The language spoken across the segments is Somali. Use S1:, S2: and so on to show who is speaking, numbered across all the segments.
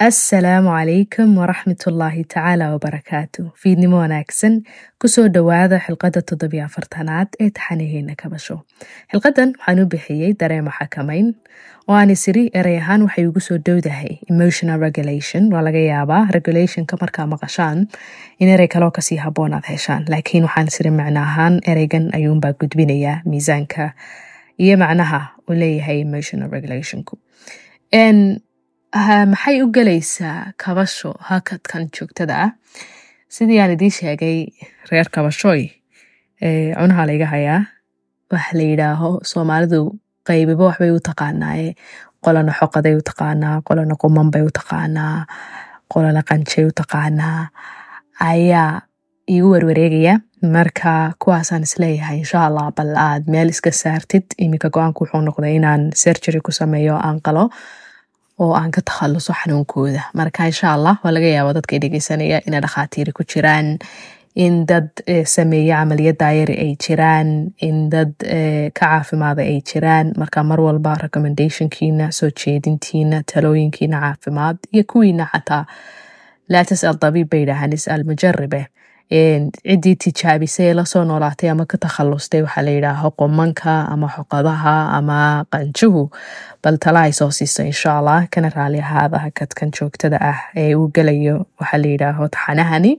S1: assalaamu calaykum waraxmatullaahi tacaala wabarakaatu fiidnimo wanaagsan ku soo dhowaada xilqadda toddobiyo afartanaad ee taxanaheena kabasho xilqadan waxaan u bixiyey dareemo xakamayn oo aan isiri erey ahaan waxay ugu soo dhowdahay emotional regulation waa laga yaabaa regulationka markaa maqashaan in erey kaloo ka sii haboon aad heshaan. Laakiin waxaan isiri macno ahaan ereygan ayuunbaa gudbinayaa miisaanka iyo macnaha uu leeyahay emotional regulationku maxay u gelaysaa kabasho? Hakadkan joogtada ah. Sidii aan idiin sheegay reer kabashooy cunaha layga hayaa. Waxa la yidhaaho soomaalidu qaybiba waxbay u taqaanaaye qolana xoqaday u taqaanaa qolana qumanbay u taqaanaa qolana qanjay u taqaanaa. Ayaa igu werwareegaya marka kuwaasaan is leeyahay insha allah bal aad meel iska saartid. Iminka go'aanku wuxuu noqday inaan sergery ku sameeyo aan qalo oo aan ka takhaluso xanuunkooda. Marka insha allah waa laga yaaba dadka dhegeysanaya inay dhakhaatiiri ku jiraan in dad sameeye camaliyad daayari ay jiraan in dad ka caafimaada ay jiraan. Marka mar walba recommendationkiina soo jeedintiina talooyinkiina caafimaad iyo kuwiina xataa. Laa tasal dabiib bay dhahaan isal mujaribe ciddii tijaabisay ee la soo noolaatay ama ka takhallustay waxaa la yidhaaho qomanka ama xoqadaha ama qanjuhu. Bal tala ay soo siisa insha allah kana raali ahaada hakadkan joogtada ah ee uu gelayo waxaa la yidhaaho taxanahani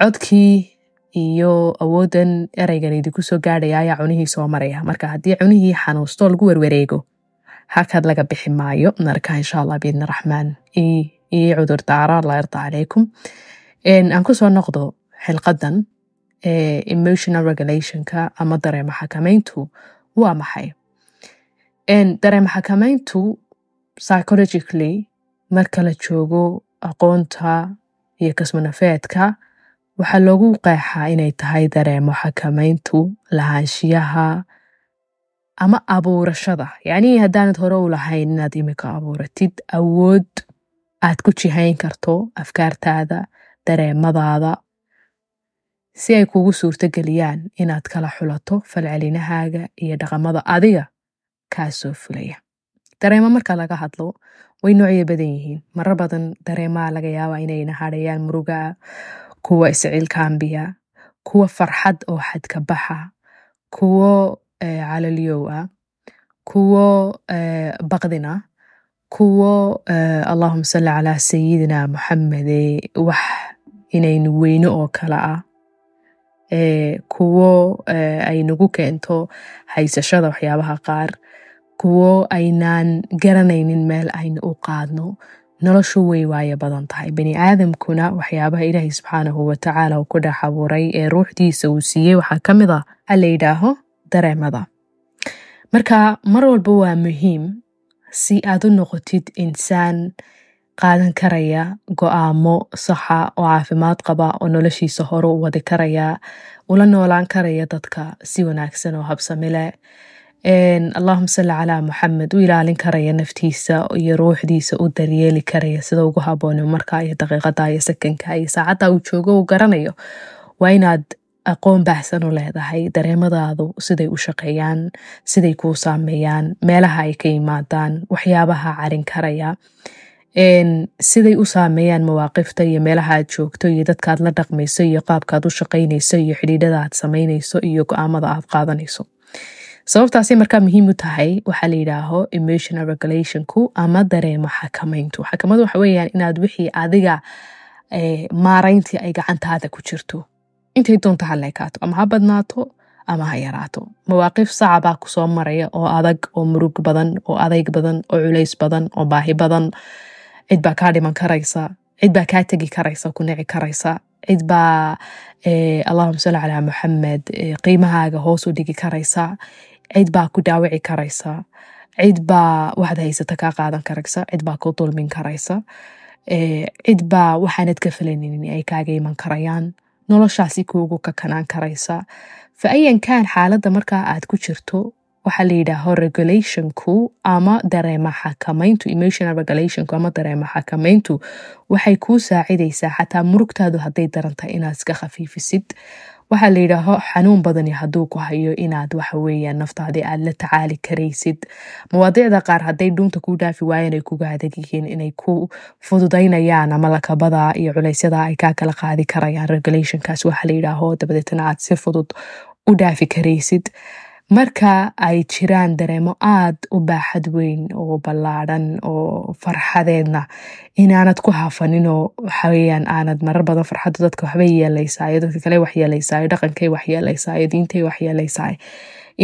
S1: codkii iyo awoodan ereygan idinku soo gaadhaya ayaa cunihii soo maraya. Marka haddii cunihii xanuusto lagu werwareego hakad laga bixi maayo. Marka insha allah biidni raxmaan. Ii cudur daara allah yarda calaykum aan ku soo noqdo xilqadan emotional regulationka ama dareemo xakamayntu waa maxay dareemo xakamayntu psychologically marka la joogo aqoonta iyo kasmanafeedka waxaa loogu qeexaa inay tahay dareemo xakamayntu lahaanshiyaha ama abuurashada yacnii haddaanad hore u lahayn inaad imika abuuratid awood aad ku jihayn karto afkaartaada dareemadaada si ay kugu suurto geliyaan inaad kala xulato falcelinahaaga iyo dhaqamada adiga kaa soo fulaya. Dareemo marka laga hadlo way noocyo badan yihiin. Marar badan dareemaha laga yaaba inayna hadhayaan murugaa kuwa iscilkaambiya kuwa farxad oo xadka baxa kuwo calalyow ah kuwo baqdina kuwo allahuma salli calaa sayidina moxamede wax inaynu weyno oo kale ah. Kuwo ay nagu keento haysashada waxyaabaha qaar. Kuwo aynaan garanaynin meel aynu u qaadno. Noloshu way waayo badan tahay. Bani aadamkuna waxyaabaha ilaahay subxaanahu watacaala uu ku dhex abuuray ee ruuxdiisa uu siiyey waxaa ka mid a a la yidhaaho dareemada. Marka mar walba waa muhiim si aad u noqotid insaan qaadan karaya go'aamo saxa oo caafimaad qaba oo noloshiisa hore u wadi karaya ula noolaan karaya dadka si wanaagsan oo habsami leh allahuma salli calaa moxamed u ilaalin karaya naftiisa iyo ruuxdiisa u daryeeli karaya sida ugu haboono marka iyo daqiiqada iyo sakanka iyo saacadda uu joogo uu garanayo. Waa inaad aqoon baahsan u leedahay dareemadaadu siday u shaqeeyaan siday kuu saameeyaan meelaha ay ka yimaadaan waxyaabaha carin karaya siday u saameeyaan mawaaqifta iyo meelaha aad joogto iyo dadkaad la dhaqmayso iyo qaabkaad u shaqaynayso iyo xidhiidhada aad samaynayso iyo go'aamada aad qaadanayso. Sababtaasay markaa muhiim u tahay waxaa la yidhaaho emotional regulationku ama dareemo xakamayntu. Xakamadu waxa weeyaan inaad wixii adiga maarayntii ay gacantaada ku jirto. Intay doonta ha leekaato ama ha badnaato ama ha yaraato. Mawaaqif sacabaa ku soo maraya oo adag oo murug badan oo adayg badan oo culays badan oo baahi badan cid baa kaa dhiman karaysa. Cid baa kaa tegi karaysa ku nici karaysa cid baa allahuma salli calaa moxamed qiimahaaga hoos u dhigi karaysa. Cid baa ku dhaawici karaysa. Cid baa waxaad haysata kaa qaadan karaysa. Cid baa ku dulmin karaysa. Cid baa waxaanad ka falaninin ay kaaga iman karayaan noloshaasi kuugu kakanaan karaysa. Fa ayankan xaaladda markaa aad ku jirto waxaa la yidhaaho regulationku ama dareema xakamayntu emotional regulationku ama dareema xakamayntu waxay kuu saacidaysaa xataa murugtaadu hadday darantahay inaad iska khafiifisid. Waxaa la yidhaaho xanuun badani hadduu ku hayo inaad waxaweyaan naftaadii aad la tacaali karaysid. Mawaadiicda qaar hadday dhuunta kuu dhaafi waayeen ay kuga adag yihiin inay ku fududaynayaan ama lakabada iyo culeysyada ay kaa kala qaadi karayaan regulationkaas waxaa la yidhaaho dabadeetna aad si fudud u dhaafi karaysid marka ay jiraan dareemo aad u baaxad weyn oo ballaadhan oo farxadeedna inaanad ku hafaninoo waxaweyaan aanad marar badan farxaddu dadka waxbay yeelaysaayo dadka kale wax yeelaysaayo dhaqankay wax yeelaysaayo diintay wax yeelaysaayo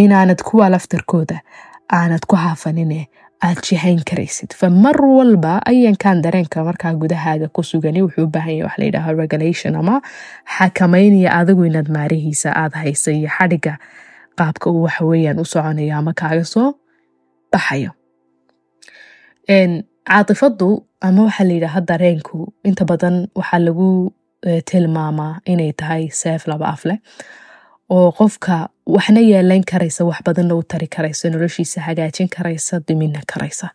S1: inaanad kuwa laftarkooda aanad ku hafanine aad jihayn karaysid. Fa mar walba ayankan dareenka markaa gudahaaga ku sugani wuxuu u wax la regulation ama xakamaynaya adigu inaad maarihiisa aad haysa iyo xadhiga qaabka uu waxaweyaan u soconayo ama kaaga soo baxayo. Caatifadu ama waxaa la yidhaaha dareenku inta badan waxaa lagu tilmaamaa inay tahay seef laba af leh oo qofka waxna yeelayn karaysa wax badanna u tari karaysa noloshiisa hagaajin karaysa dimina karaysa.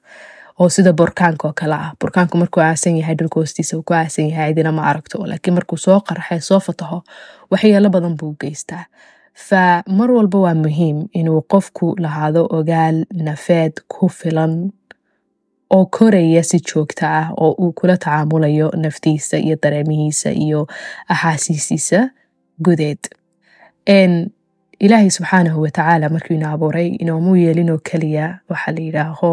S1: Oo sida burkaanka oo kale ah. Burkaanku markuu aasan yahay dhulka hoostiisa uu ku aasan yahay cidina ma aragto laakiin markuu soo qarxee soo fataho waxyeelo badan buu geystaa fa mar walba waa muhiim inuu qofku lahaado ogaal nafeed ku filan oo koraya si joogta ah oo uu kula tacaamulayo naftiisa iyo dareemihiisa iyo axaasiisiisa gudeed ilaahay subxaanahu watacaala markuu ina abuuray inoomuu yeelinoo keliya waxaa la yidhaaho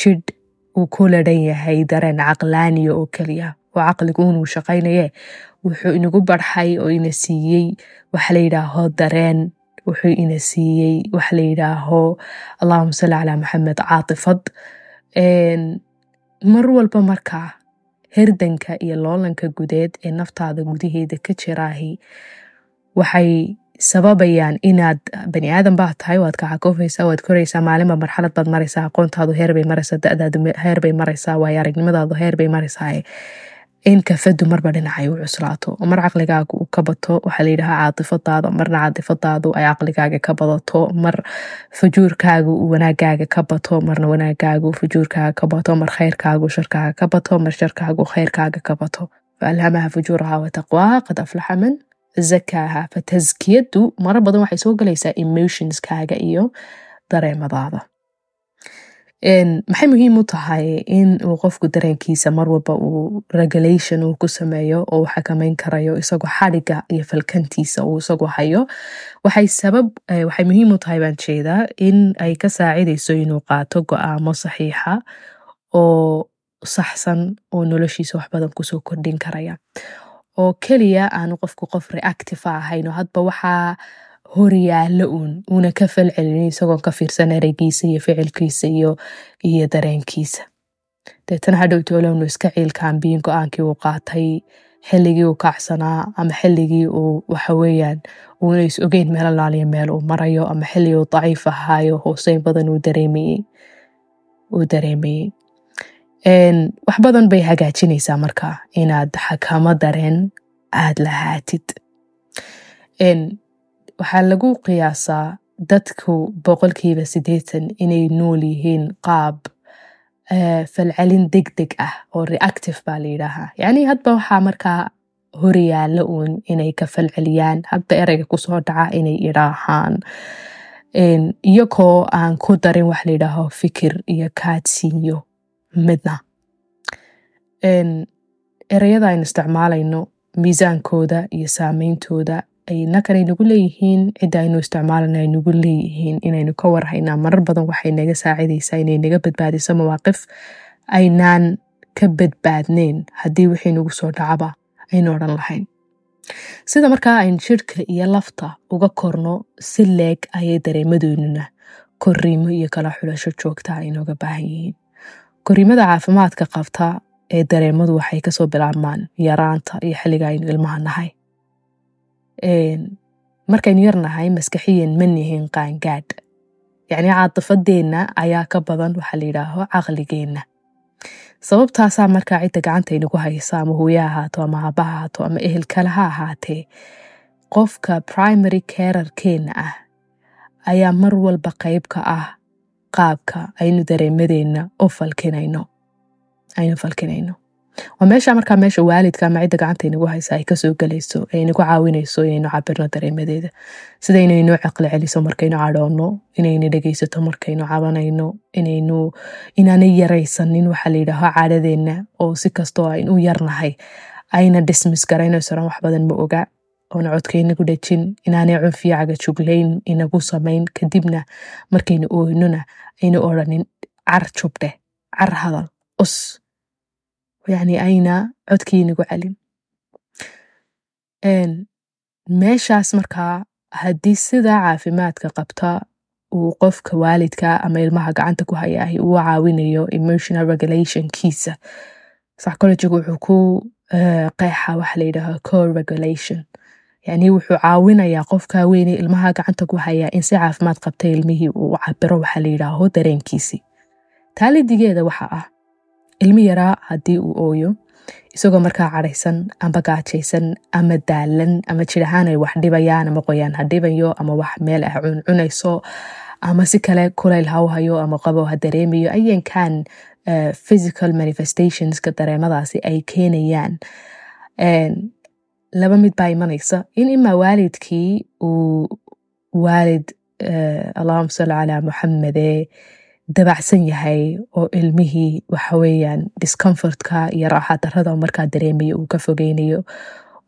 S1: jidh uu ku ladhan yahay dareen caqlaaniya oo keliya oo caqliguunuu shaqaynaye wuxuu inagu barxay oo ina siiyey waxa la yidhaaho dareen. Wuxuu ina siiyey waxa la yidhaaho allahuma salli calaa maxamed caatifad mar walba markaa herdanka iyo loolanka gudeed ee naftaada gudaheeda ka jiraahi waxay sababayaan inaad bani aadan baa tahay waad kacakoofaysaa waad koraysaa maalinba marxalad baad maraysaa aqoontaadu heerbay maraysaa dadaadu heerbay maraysaa waayo aragnimadaadu heerbay maraysaa in kafadu marba dhinacay u cuslaato mar caqligaaga uu ka bato waxaa layidhahaa caatifadaada marna caatifadaadu ay caqligaaga ka badato mar fajuurkaagu uu wanaagaaga ka bato marna wanaagaagu fajuurkaaga ka bato mar khayrkaagu sharkaaga ka bato mar sharkaagu khayrkaaga ka bato faalhamaha fujuuraha wataqwaaha qad aflaxa man zakaaha fa taskiyadu mara badan waxay soo galaysaa emotionskaaga iyo dareemadaada maxay muhiim u tahay in uu qofku dareenkiisa mar walba uu regulation uu ku sameeyo oo uu xakamayn karayo isagoo xadhiga iyo falkantiisa uu isagu hayo? Waxay sabab waxay muhiim u tahay baan jeedaa in ay ka saacidayso inuu qaato go'aamo saxiixa oo saxsan oo noloshiisa wax badan ku soo kordhin karaya. Oo keliya aanu qofku qof reactive ahayn oo hadba waxaa horyaalo uun uuna ka falcelin isagoon ka fiirsan ereygiisa iyo ficilkiisa iyo dareenkiisa. Deetana hadhow toolownu iska ciilkaambiyin go'aankii uu qaatay xilligii uu kacsanaa ama xilligii uu waxaweyaan uuna is ogeyn meel meel uu marayo ama xilligii uu daciif ahaayo hooseyn badan uu dareemayey wax badan bay hagaajinaysaa marka inaad xakamo dareen aad lahaatid waxaa lagu qiyaasaa dadku boqolkiiba siddeetan inay nool yihiin qaab falcelin deg deg ah oo reactive baa la yidhaahaa yacni hadba waxaa markaa horyaalo uun inay ka falceliyaan hadba ereyga ku soo dhaca inay idhaahaan iyagoo aan ku darin wax la yidhaaho fikir iyo kaadsiinyo midna. Ereyada aynu isticmaalayno miisaankooda iyo saameyntooda nakan ay nagu leeyihiin cidda aynu isticmaalana ay nagu leeyihiin inaynu ka warhaynaa marar badan waxay naga saacidaysaa inay naga badbaadiso mawaaqif aynaan ka badbaadneyn haddii wixii nagu soo dhacaba aynu odhan lahayn. Sida markaa aynu jidhka iyo lafta uga korno si leeg ayay dareemadoonuna koriimo iyo kala xulasho joogta aynooga baahan yihiin. Koriimada caafimaadka qabta ee dareemadu waxay ka soo bilaabmaan yaraanta iyo xilliga aynu ilmaha nahay markaynu yarnahay maskaxiyan ma nihin qaangaadh yacni caadifadeenna ayaa ka badan waxaa la yidhaaho caqligeenna. Sababtaasaa markaa cidda gacanta inagu haysa ama hooye ahaato ama aaba ahaato ama ehel kale ha ahaatee qofka primary carerkeenna ah ayaa mar walba qayb ka ah qaabka aynu dareemadeenna u falkinayno aynu falkinayno waa meesha markaa meesha waalidka ama cidda gacanta inagu haysa ay ka soo gelayso ee inagu caawinayso inaynu cabirno dareemadeeda sida inaynu caqli celiso markaynu cadhoonno inayna dhegeysato markaynu cabanayno inaynu inaanay yaraysanin waxaa layidhaaho caadadeenna oo si kastoo aynu yarnahay ayna dismis garaynaysoran wax badan ma oga oona codka inagu dhejin inaanay cunfiya cagajuglayn inagu samayn kadibna markaynu ooynona aynu odhanin car jubdheh car hadal us yani ayna codkii inagu celin meeshaas markaa haddii sidaa caafimaadka qabta uu qofka waalidka ama ilmaha gacanta ku hayahay uu caawinayo emotional regulationkiisa psychologigu wuxuu ku qeexa waxa layidhaaha co regulation. yani wuxuu caawinayaa qofka weyne ilmaha gacanta ku hayaa in si caafimaad qabta ilmihii uu cabiro waxa layidhaaho dareenkiisii taalidigeeda waxa ah ilmi yaraa haddii uu ooyo isagoo markaa cadhaysan amba gaajaysan ama daalan ama jir ahaan ay wax dhibayaan ama qoyaan ha dhibayo ama wax meel ah cuncunayso ama si kale kulayl ha u hayo ama qabow ha dareemayo ayankan physical manifestationska dareemadaasi ay keenayaan. Laba mid baa imanaysa. In imaa waalidkii uu waalid allahuma salli calaa muxamede dabacsan yahay oo ilmihii waxaweyaan discomfortka iyo raaxa darada markaa dareemayo uu ka fogeynayo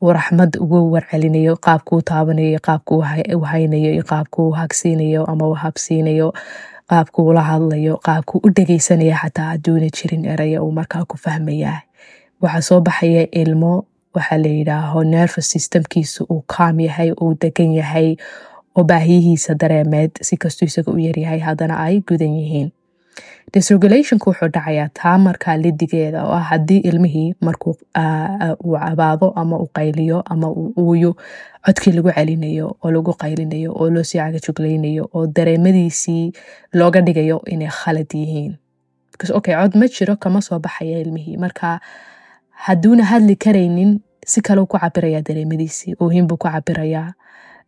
S1: uu raxmad ugu warcelinayo qaabkuu taabanayo qaabku u haynayo iyo qaabkuu hagsiinayo ama habsiinayo qaabku ula hadlayo qaabku u dhegeysanaya xataa haduuna jirin eraya uu markaa ku fahmaya waxaa soo baxaya ilmo waxaa layidhaaho nervous systemkiisa uu kaam yahay uu degan yahay oo baahiyihiisa dareemeed si kastuu isaga u yaryahay haddana ay gudan yihiin. Disregulationku wuxuu dhacayaa taa markaa lidigeeda oo ah haddii ilmihii markuu uu cabaado ama uu qayliyo ama uu uuyo codkii lagu celinayo oo lagu qaylinayo oo loo sii cagajuglaynayo oo dareemadiisii looga dhigayo inay khalad yihiin. Okay cod ma jiro kama soo baxaya ilmihii. Marka hadduuna hadli karaynin si kale ku cabirayaa dareemadiisii oohinbuu ku cabirayaa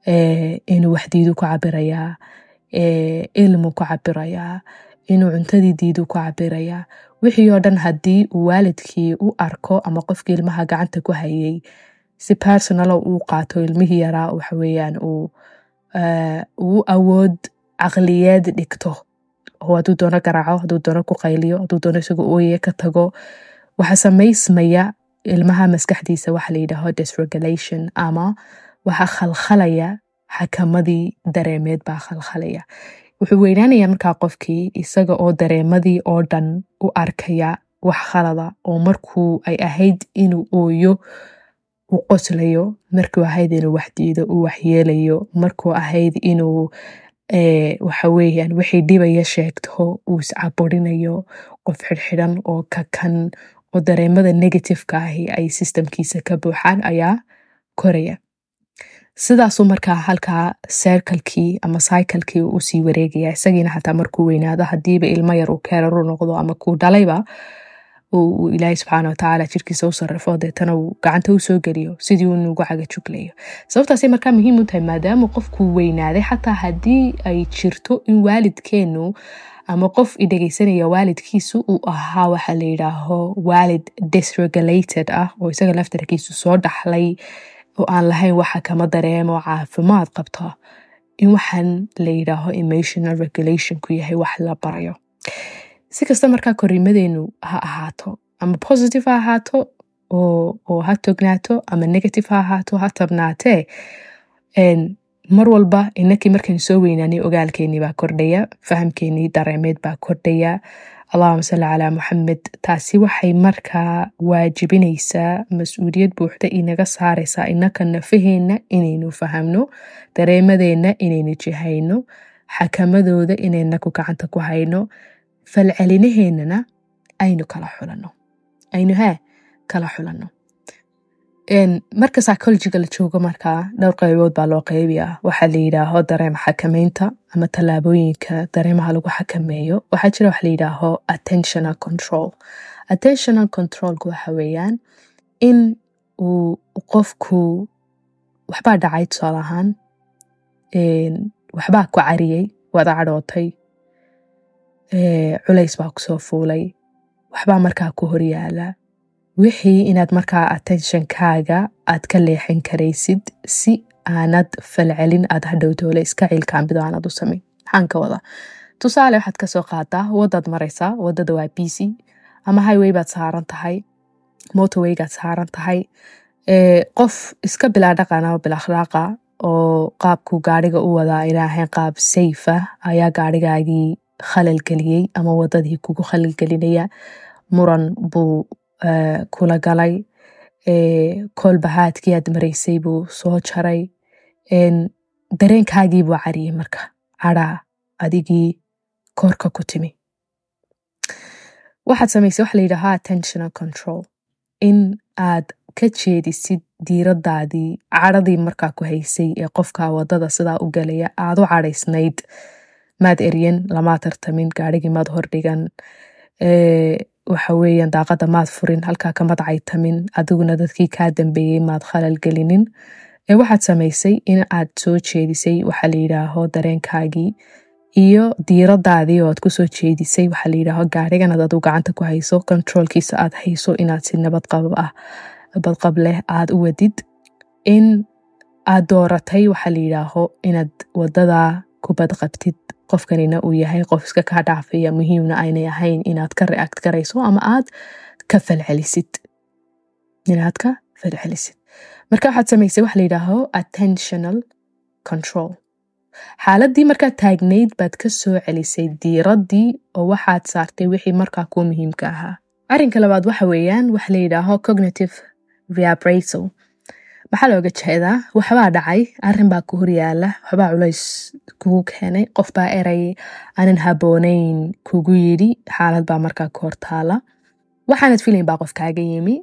S1: inuu waxdiidu ku cabirayaa ilmu ku cabirayaa inuu cuntadii diidu ku cabirayaa. Wixii oo dhan haddii uu waalidkii u arko ama qofkii ilmaha gacanta ku hayay si personalo uu qaato ilmihii yaraa waxaweyaan uu awood caqliyeed dhigto. Oo hadduu doono garaaco hadduu doono ku qayliyo hadduu doono isagoo ooye ka tago waxaa samaysmaya ilmaha maskaxdiisa waxa layidhaaho disregulation ama waxaa khalkhalaya xakamadii dareemeed baa khalkhalaya. Wuxuu weynaanaya markaa qofkii isaga oo dareemadii oo dhan u arkaya wax khalada oo markuu ay ahayd inuu ooyo u qoslayo markuu ahayd inuu waxdiido uu waxyeelayo markuu ahayd inuu waxaweyaan wixii dhibaya sheegto uu iscaburinayo qof xidhxidhan oo kakan oo dareemada negativeka ahi ay systemkiisa ka buuxaan ayaa koraya sidaasuu markaa halkaa serkalkii ama cyclekii u sii wareegaya isagiina xataa markuu weynaado hadiiba ilmo yar uu keeraru noqdo ama kuu dhalayba uu ilaahay subxaana watacaala jirkiisa u sarrifo deetana uu gacanta u soo geliyo sidii uu nugu cagajuglayo sababtaasay markaa muhiim u tahay maadaama qofkuu weynaaday xataa haddii ay jirto in waalidkeenu ama qof i dhegeysanaya waalidkiisu uu ahaa waxa layidhaaho waalid disregulated ah oo isaga laftarkiisu soo dhaxlay oo aan lahayn waxa kama dareemo caafimaad qabto in waxaan la yidhaaho emotional regulationku yahay wax la barayo. Si kasta markaa koriimadeenu ha ahaato ama positive ha ahaato oo ha tognaato ama negative ha ahaato ha tabnaatee mar walba inakii markaynu soo weynaanay ogaalkeenii baa kordhaya fahamkeenii dareemeed baa kordhaya allahuma salli calaa muxamed taasi waxay markaa waajibinaysaa mas'uuliyad buuxda inaga saaraysaa. Inaka nafaheenna inaynu fahamno dareemadeenna inaynu jihayno xakamadooda inaynaku gacanta ku hayno falcelinaheennana aynu kala xulano aynu haa kala xulano marka psychologiga la joogo markaa dhowr qaybood baa loo qaybiyaa. Waxaa la yidhaaho dareem xakameynta ama tallaabooyinka dareemaha lagu xakameeyo. Waxaa jira wax la yidhaaho attentional control. Attentional controlka waxa weeyaan in uu qofku waxbaa dhacay tusaale ahaan waxbaa ku cariyey waad cadhootay culays baa ku soo fuulay waxbaa markaa ku horyaala wixii inaad markaa attentionkaaga aad ka leexin karaysid si aanad falcelin aad hadhowtoole iska cilkaambido aanad u samayn maxaan ka wada tusaale waxaad ka soo qaadaa wadaad maraysaa waddada waa busy ama highway baad saaran tahay motorwaygaad saaran tahay qof iska bilaa bil akhlaaqa oo qaabku gaariga u wadaa ilaahayn qaab safe ah ayaa gaarigaagii khalal geliyey ama wadadii kugu khalal gelinaya muran buu kula galay koolbahaadkii aad maraysay buu soo jaray. Dareenkaagii buu cariyey marka. Caraa adigii koorka ku timi. Waxaad samaysay waxa la yidhaahaa attentional control. In aad ka jeedisid diiradaadii caradii markaa ku haysay ee qofka waddada sidaa u galaya aad u caraysnayd maad eryan lamaa tartamin gaarigii maad hordhigan waxa weeyaan daaqada maad furin halkaa kamad caytamin adiguna dadkii kaa dambeeyey maad khalal gelinin. Waxaad samaysay in aad soo jeedisay waxa la yidhaaho dareenkaagii iyo diiradaadii oo aad ku soo jeedisay waxaa la yidhaaho gaarigan ad adu gacanta ku hayso controolkiisa aad hayso inaad si nabadqab ah leh aad u wadid. In aad dooratay waxaa la yidhaaho inaad wadadaa ku badqabtid qofkanina uu yahay qof iska kaa dhaafaya muhiimna aynay ahayn inaad ka react garayso ama aad ka falcelisid. Inaad ka falcelisid. Marka waxaad samaysay waxa la yidhaaho attentional control. Xaaladii markaad taagnayd baad ka soo celisay diiradii oo waxaad saartay wixii markaa kuu muhiimka ahaa. Arrinka labaad waxa weeyaan waxa la yidhaaho cognitive reappraisal maxaa looga jeedaa waxbaa dhacay arrin baa ku horyaala waxbaa culays kugu keenay qof baa eray aanan haboonayn kugu yidhi xaalad baa markaa ku hortaala waxaanad filayn baa qof kaaga yimi.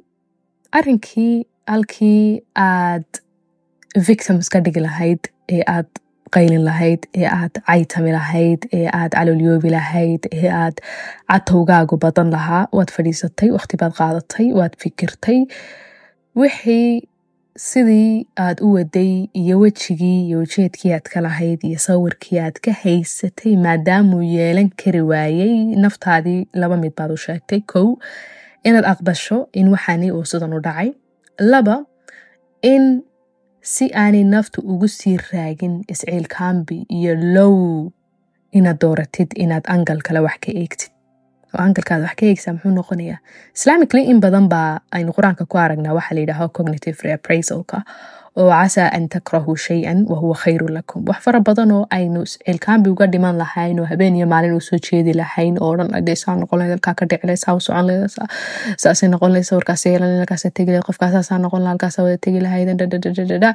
S1: Arrinkii halkii aad victims ka dhigi lahayd ee aad qaylin lahayd ee aad caytami lahayd ee aad calolyoobi lahayd ee aad catowgaagu badan lahaa waad fadhiisatay waqti baad qaadatay waad fikirtay. Wixii sidii aad u waday iyo wejigii iyo ujeedkii aad ka lahayd iyo sawirkii aad ka haysatay maadaamuu yeelan kari waayey naftaadii laba mid baad u sheegtay. Kow inaad aqbasho in waxaani uu sidan u dhacay. Laba in si aanay naftu ugu sii raagin isciilkaambi iyo low inaad dooratid inaad angal kale wax ka eegtid oo angalkaad wax ka eegsaa muxuu noqonayaa. Islamically in badan baa aynu qur'aanka ku aragnaa waxaa la yidhaaho cognitive reappraisalka oo casaa an takrahu shay-an wahuwa khayru lakum. Wax fara badan oo aynu isciilkaambi uga dhiman lahayn oo habeen iyo maalin u jeedi lahayn oo dhan ade saa noqon halkaa ka dhici lahayd saa u socon lahayd saasay noqon lahayd sawirkaas yeelan halkaasa tegi lahayd qofkaas saasaa noqon lahayd halkaasa wada tegi lahayd dadadadada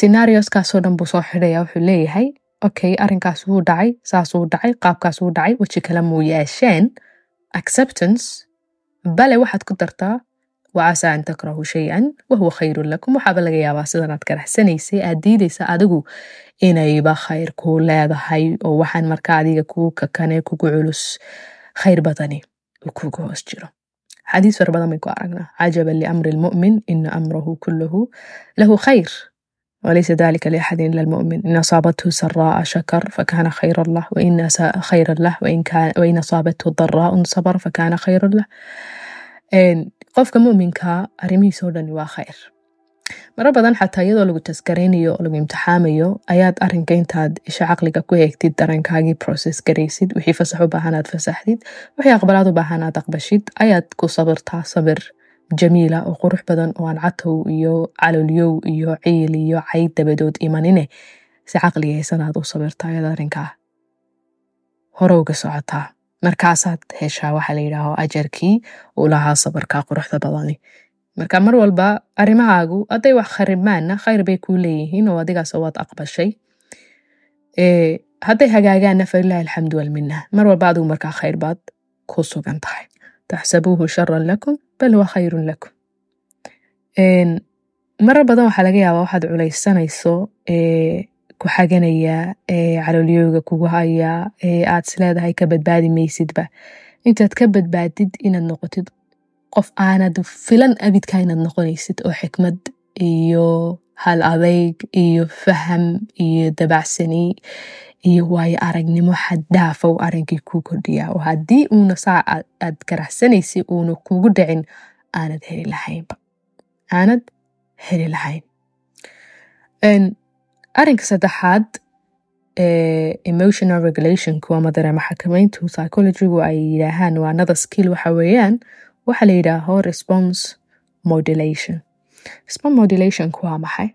S1: scenarioskaasoo dhan buu soo xidhaya wuxuu leeyahay okay arrinkaas wuu dhacay saasuu dhacay qaabkaas wuu dhacay weji kale muu yeesheen acceptance bale waxaad ku dartaa wacasaa an takrahu shay-an wahuwa khayrun lakum. Waxaaba laga yaabaa sidanaad garaxsanaysay aad diidaysa adigu inayba khayr kuu leedahay oo waxaan markaa adiga kugu kakane kugu culus khayr badani uu kugu hoos jiro. Xadiis fara badan bay ku aragnaa cajaban liamri lmu'min ina amrahu kulluhu lahu khayr وليس ذلك لأحد إلا المؤمن إن أصابته سراء شكر فكان خيرا له وإن خيرا له وإن, كان وإن أصابته ضراء صبر فكان خيرا له qofka muminka arrimihiisoo dhani waa khayr maro badan xataa iyadoo lagu taskaraynayo oo lagu imtixaamayo ayaad arrinka intaad isha caqliga ku eegtid dareenkaagii process garaysid wixii fasax u baahan aad fasaxdid wixii aqbalaad u baahan aad aqbashid ayaad ku sabirtaa sabir jamiila oo qurux badan oo aan catow iyo calolyow iyo ciil iyo cayd dabadood imanine si caqligaysan aad u sabirtaa ayaad arrinkaa hore uga socotaa markaasaad heshaa waxaa la yidhaaho ajarkii uu lahaa sabarka quruxda badani marka mar walba arrimahaagu hadday wax kharibaanna khayr bay kuu leeyihiin oo adigaas waad aqbashay hadday hagaagaanna falilahi alxamdu walminna mar walba adigu markaa khayr baad ku sugan tahay taxsabuuhu sharan lakum bal huwa khayrun lakum marar badan waxaa laga yaabaa waxaad culaysanayso ku xaganaya calolyooga kugu haya aad isleedahay ka badbaadi maysidba intaad ka badbaadid inaad noqotid qof aanad filan abidka inaad noqonaysid oo xikmad iyo hal adayg iyo faham iyo dabacsani iyo waayo aragnimo xaddaafa u arrinkii kuu kordhiyaa oo haddii uuna saa aad garaxsanaysay uuna kugu dhicin aanad heli lahaynba aanad heli lahayn. Arrinka saddexaad emotional regulationku ama dareema xakameyntu psychologigu ay yidhaahaan waa another skill waxa weeyaan waxaa la yidhaaho response modulation. Response modulationku waa maxay?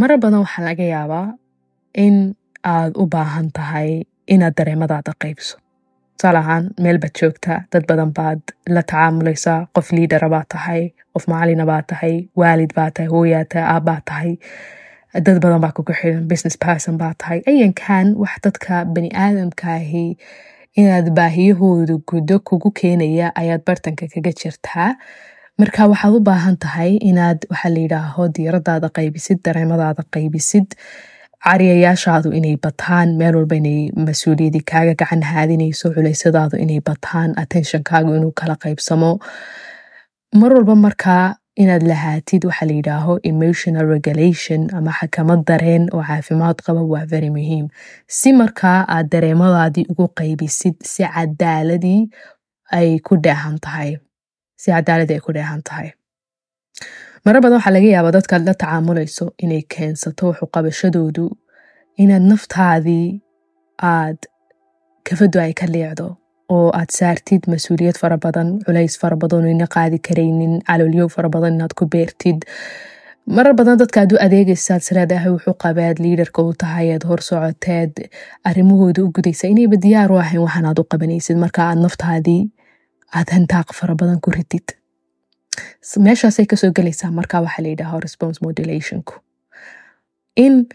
S1: Marar badan waxaa laga yaabaa in aad u baahan tahay inaad dareemadaada qaybso. Tusaale ahaan meel baad joogtaa dad badan baad la tacaamulaysaa qof liidara baad tahay qof macalina baad tahay waalid baad tahay hooyaa tahay aabbaad tahay dad badan baa kugu xiran business person baad tahay. Ayankan wax dadka bani aadamkaahi inaad baahiyahooda guddo kugu keenaya ayaad bartanka kaga jirtaa marka waxaad u baahan tahay inaad waxaa la yidhaaho diiradaada qaybisid dareemadaada qaybisid cariyayaashaadu inay bataan meel walba inay mas'uuliyadii kaaga gacan haadinayso culaysadaadu inay bataan attentionkaagu inuu kala qaybsamo. Mar walba markaa inaad lahaatid waxaa la yidhaaho emotional regulation ama xakamad dareen oo caafimaad qaba waa very muhiim. Si markaa aad dareemadaadii ugu qaybisid si cadaaladii ay ku dheehan tahay si cadaaladii ay ku dheehan tahay marar badan waxaa laga yaabaa dadkaad la tacaamulayso inay keensato waxuqabashadoodu inaad naftaadii aad kafadu ay ka liicdo oo aad saartid mas'uuliyad fara badan culays fara badan ina qaadi karaynin caloolyow fara badan inaad ku beertid. Marar badan dadka aad u adeegaysaad sileedahay wuxuu qabaad liidarka u tahay aad hor socoteed arrimahooda u gudaysa inayba diyaar u ahayn waxaan aad u qabanaysid marka aad naftaadii aad hantaaq fara badan ku ridid meeshaasay ka soo gelaysaa marka waxaa la yidhaha response modulationku. In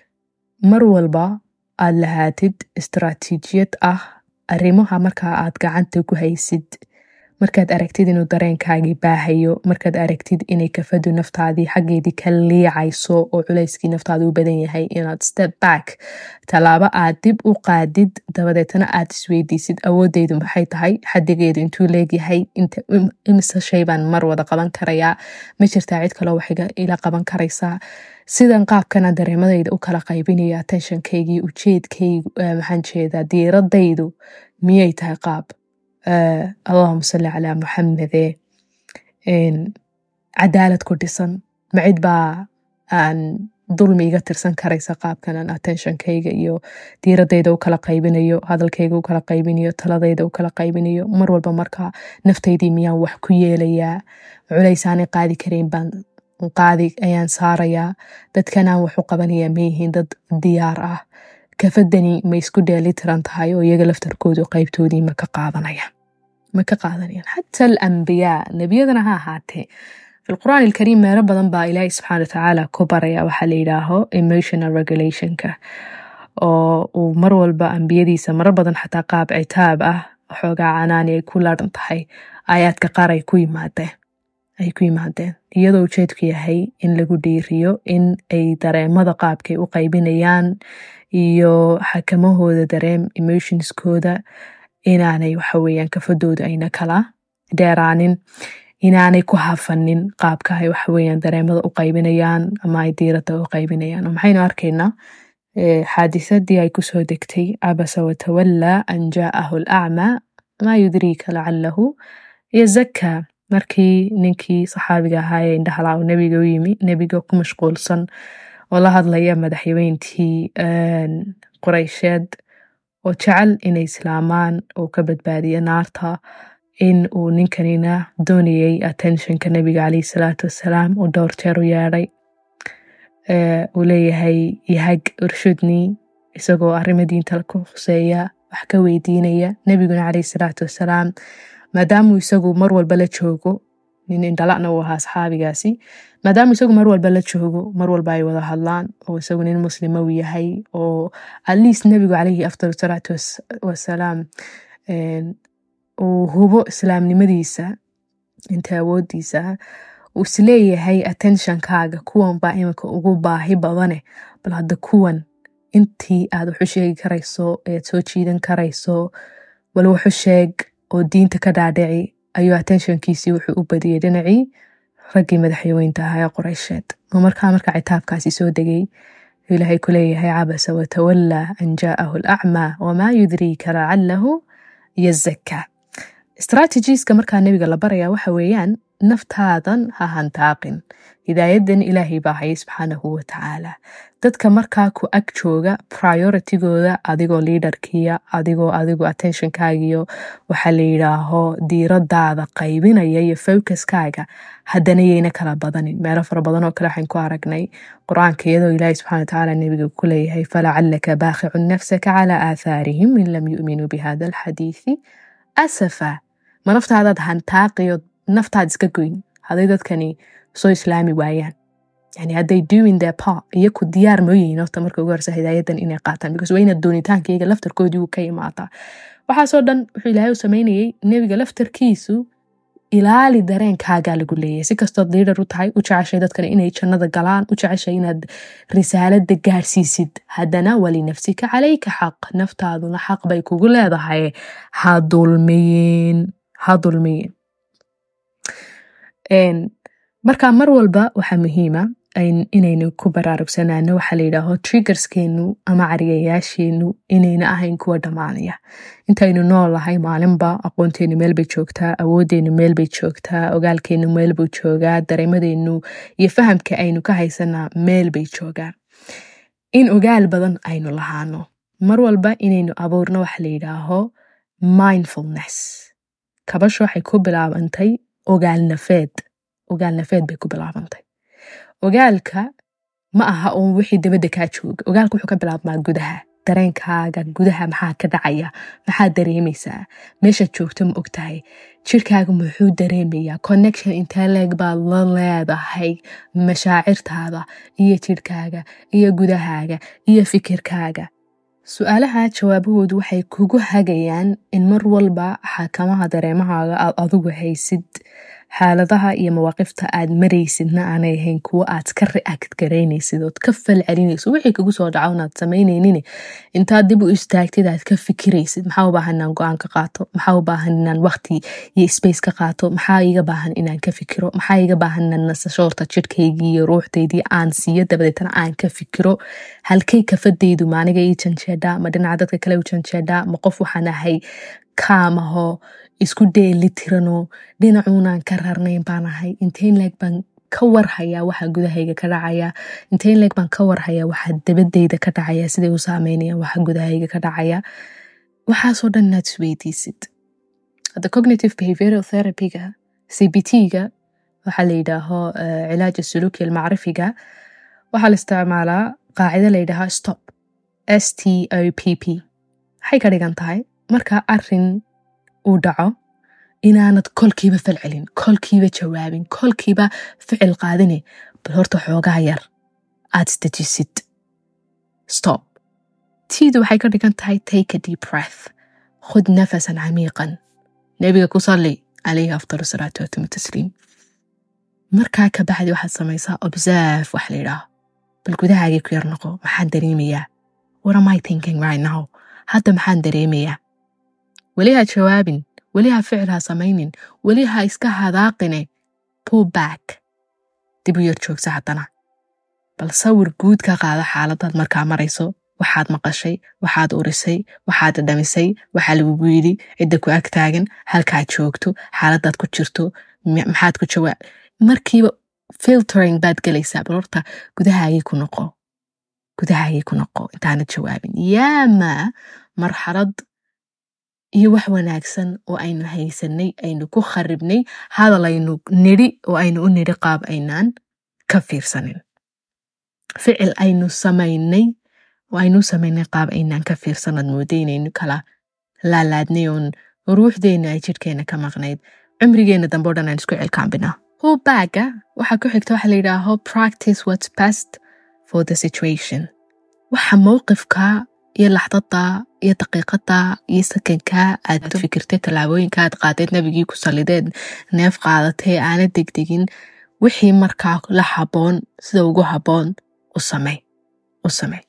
S1: mar walba aad lahaatid istaraatiijiyad ah arrimaha markaa aad gacanta ku haysid markaad aragtid inuu dareenkaagii baahayo markaad aragtid inay kafadu naftaadii xaggeedii ka liicayso oo culayskii naftaada u badan yahay inaad step back. Tallaabo aad dib u qaadid dabadeetana aad isweydiisid. Awoodeydu maxay tahay? Xadigeedu intuu leegyahay imise shay baan mar wada qaban karayaa ma jirtaa cid kaloo wax ila qaban karaysaa sidan qaabkana dareemadayda u kala qaybinaya attentionkaygii ujeedkaygu maxaan jeedaa diiradaydu miyay tahay qaab allahuma salli calaa muxamede cadaalad ku dhisan macid baa aan dulmi iga tirsan karaysa qaabkan aan attentionkayga iyo diiradayda u kala qaybinayo hadalkayga u kala qaybinayo taladayda u kala qaybinayo mar walba marka naftaydii miyaan wax ku yeelayaa culaysaanay qaadi karayn baan qaadi ayaan saarayaa dadkanaan wax u qabanaya mayihiin dad diyaar ah kafadani ma isku dheeli tiran tahay oo iyaga laftarkoodu qaybtoodii ma ka qaadanayaan? Ma ka qaadanayaan? Xata alambiyaa nebiyadana ha ahaatee. Fi lqur'aan ilkariim meelo badan baa ilaahi subxaana watacaala ku baraya waxaa la yidhaaho emotional regulationka oo uu mar walba ambiyadiisa marar badan xataa qaab citaab ah xoogaa canaani ay ku laadhan tahay aayaadka qaar ay ku yimaadeen ay ku yimaadeen. Iyadoo ujeedku yahay in lagu dhiiriyo in ay dareemada qaabkay u qaybinayaan iyo xakamahooda dareem emotionskooda inaanay waxaweyaan kafadooda ayna kala dheeraanin inaanay ku hafanin qaabka ay waxaweyaan dareemada u qaybinayaan ama ay diirada u qaybinayaan. Maxaynu arkaynaa xaadisadii ay ku soo degtay cabasa watawallaa an jaa'ahu alacmaa maa yudriika lacalahu yazakkaa markii ninkii saxaabiga ahaa ee indhahalaa uu nebiga u yimi nebiga ku mashquulsan oo la hadlaya madaxweyntii qoreysheed oo jecel inay islaamaan oo ka badbaadiya naarta in uu ninkanina doonayay attentionka nebiga caleyhi salaatu wassalaam uu dhowr jeer u yeedhay. Uu leeyahay yahag urshudnii isagoo arrimo diinta ku khuseeya wax ka weydiinaya nebiguna caleyhi salaatu wassalaam maadaamuu isagu mar walba la joogo nin indhalana uu ahaa asxaabigaasi maadaamuu isagu mar walba la joogo mar walba ay wada hadlaan oo isagu nin muslima uu yahay oo atleast nebigu caleyhi afdal salaatu wasalaam uu hubo islaamnimadiisa inta awoodiisa uu is leeyahay attentionkaaga kuwan baa iminka ugu baahi badane bal hadda kuwan intii aad waxu sheegi karayso ead soo jiidan karayso bal waxu sheeg oo diinta ka dhaadhici ayuu attentionkiisii wuxuu u badiyey dhinacii. Raggii madaxweynta ahaa ee qoreysheed oo markaa marka citaabkaasi soo degay? Ilaahay ku leeyahay cabasa watawallaa an jaa'ahu alacmaa wamaa yudriika lacalahu yazakkaa strategiska markaa nebiga la baraya waxa weeyaan naftaadan ha hantaaqin hidaayadan ilaahay baa haya subxaanahu watacaala dadka markaa ku ag jooga prioritigooda adigoo liaderkiya adigoo adigu attentionkaagiyo waxaa la yidhaaho diiradaada qaybinaya iyo focuskaaga haddana yayna kala badanin meelo fara badan oo kale waxaan ku aragnay qur'aanka iyadoo ilaahay subxana watacaala nebiga ku leeyahay falacalaka baaqicun nafsaka calaa aathaarihim in lam yu'minuu bihada alxadiisi asafa ma naftaadaad hantaaqiyo naftaad iska goyn hadday dadkani soo islaami waayaan yani hadday doing their part. iyo diyaar mooyihiin horta marka ugu horsa hidaayadan inay qaataan because waa doonitaankayga laftarkoodii uu ka imaataa waxaasoo dhan wuxuu ilaahay u sameynayay nebiga laftarkiisu ilaali dareenkaagaa lagu leeyahay si kastood liidar u tahay u jeceshay dadkana inay jannada galaan u jeceshay inaad risaalada gaadhsiisid haddana walinafsika calayka xaq naftaaduna xaq bay kugu leedahay ha dulmiyin ha dulmiyin marka mar walba waxaa muhiima inaynu ku baraarugsanaano waxaa layidhaaho triggerskeenu ama cariyayaasheenu inayna ahayn kuwa dhammaanaya. Intaynu noolahay maalinba aqoonteenu meelbay joogtaa awoodeenu meelbay joogtaa ogaalkeenu meelbuu joogaa dareemadeenu iyo fahamka aynu ka haysanaa meelbay joogaan. In ogaal badan aynu lahaano. Mar walba inaynu abuurno waxa layidhaaho mindfulness. Kabasho waxay ku bilaabantay ogaal nafeed ogaal nafeed bay ku bilaabantay ogaalka ma aha uun wixii dabadda kaa jooga ogaalka wuxuu ka bilaabmaa gudaha dareenkaaga gudaha maxaa ka dhacaya maxaad dareemaysaa meeshaad joogto ma ogtahay jirkaaga muxuu dareemayaa connection intee leeg baad la leedahay mashaacirtaada iyo jirhkaaga iyo gudahaaga iyo fikirkaaga su'aalaha jawaabahoodu waxay kugu hagayaan in mar walba xakamaha dareemahaaga aad adigu haysid xaaladaha iyo mawaaqifta aad maraysidna aanay ahayn kuwo aad ka react garaynaysid ood ka fal celinaysid wixii kugu soo dhaco inaad samaynaynin intaad dib u istaagtid aad ka fikiraysid maxaa u baahan inaan go'aan ka qaato? Maxaa u baahan inaan waqti iyo space ka qaato? Maxaa iga baahan inaan ka fikiro? Maxaa iga baahan inaan nasashoorta jirhkaygii iyo ruuxdaydii aan siiyo dabadeetana aan ka fikiro? Halkay kafadaydu maaniga ii janjeedhaa ma dhinaca dadka kale u janjeedhaa ma qof waxaan ahay? Kaamaho isku dheeli tirano dhinacuunaan ka rarnayn baan ahay. Inteyn leeg baan ka warhayaa waxa gudahayga ka dhacaya. Inteyn leeg baan ka warhayaa waxa dabadayda ka dhacaya siday u saameynayaan waxa gudahayga ka dhacaya. Waxaasoo dhan inaad isweydiisid hadda cognitive behavioral therapyga cbt-ga waxaa la yidhaaho cilaaja suluuki almacrifiga waxaa la isticmaalaa qaacida la yidhaahaa stop s t o p p. Waxay ka dhigan tahay. Marka arrin uu dhaco inaanad kolkiiba falcelin kolkiiba jawaabin kolkiiba ficil qaadine bal horta xoogaa yar aad isdejisid stop. Tiidu waxay ka dhigan tahay take a deep breath. Khud nafasan camiiqan. Nebiga ku salli calayhi afdal salaatu watama tasliim. Markaa ka waxaad samaysaa observe wax la yidhaaho. Bal gudahaagii ku yar noqo maxaan dareemayaa? What am I thinking right now? Hadda maxaan dareemayaa weli ha jawaabin weli ha ficil ha samaynin weli ha iska hadaaqine pull back dib u yar joogsa haddana bal sawir guud ka qaada xaaladaad markaa marayso waxaad maqashay waxaad urisay waxaad dhamisay waxaa lagugu yidhi cidda ku ag halkaad joogto xaaladaad ku jirto maxaad ku jawaab markiiba filtering baad gelaysaa bal horta gudahaagii ku noqo gudahaagii ku noqo intaanad jawaabin yaama marxalad iyo wax wanaagsan oo aynu haysanay aynu ku kharibnay hadal aynu nidhi oo aynu u nidhi qaab aynaan ka fiirsanin. Ficil aynu samaynay oo aynu samaynay qaab aynaan ka fiirsanad mooda inaynu kala laalaadnay oon ruuxdeenna ay jidhkeenna ka maqnayd. Cumrigeenna dambe o dhan aan isku celkaambinaa hobaaga waxaa ku xigta waxa la yidhaaho practice what's best for the situation. Waxa mowqifka iyo laxdada iyo daqiiqada iyo sakanka aad fikirtay tallaabooyinka aad qaadeed nabigii ku salideed neef qaadatay aana degdegin wixii markaa la haboon sida ugu haboon u samey